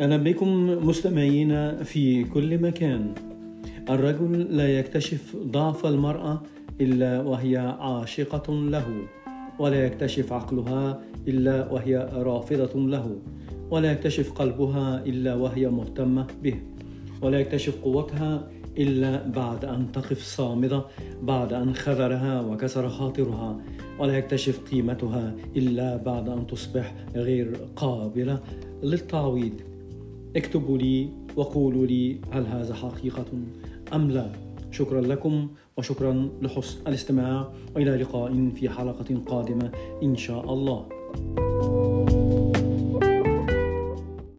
أهلا بكم مستمعين في كل مكان؟ الرجل لا يكتشف ضعف المرأة إلا وهي عاشقة له ولا يكتشف عقلها إلا وهي رافضة له ولا يكتشف قلبها إلا وهي مهتمة به ولا يكتشف قوتها إلا بعد أن تقف صامدة بعد أن خذرها وكسر خاطرها ولا يكتشف قيمتها إلا بعد أن تصبح غير قابلة للتعويض. اكتبوا لي وقولوا لي هل هذا حقيقة أم لا. شكرا لكم وشكرا لحسن الاستماع. وإلى لقاء في حلقة قادمة إن شاء الله.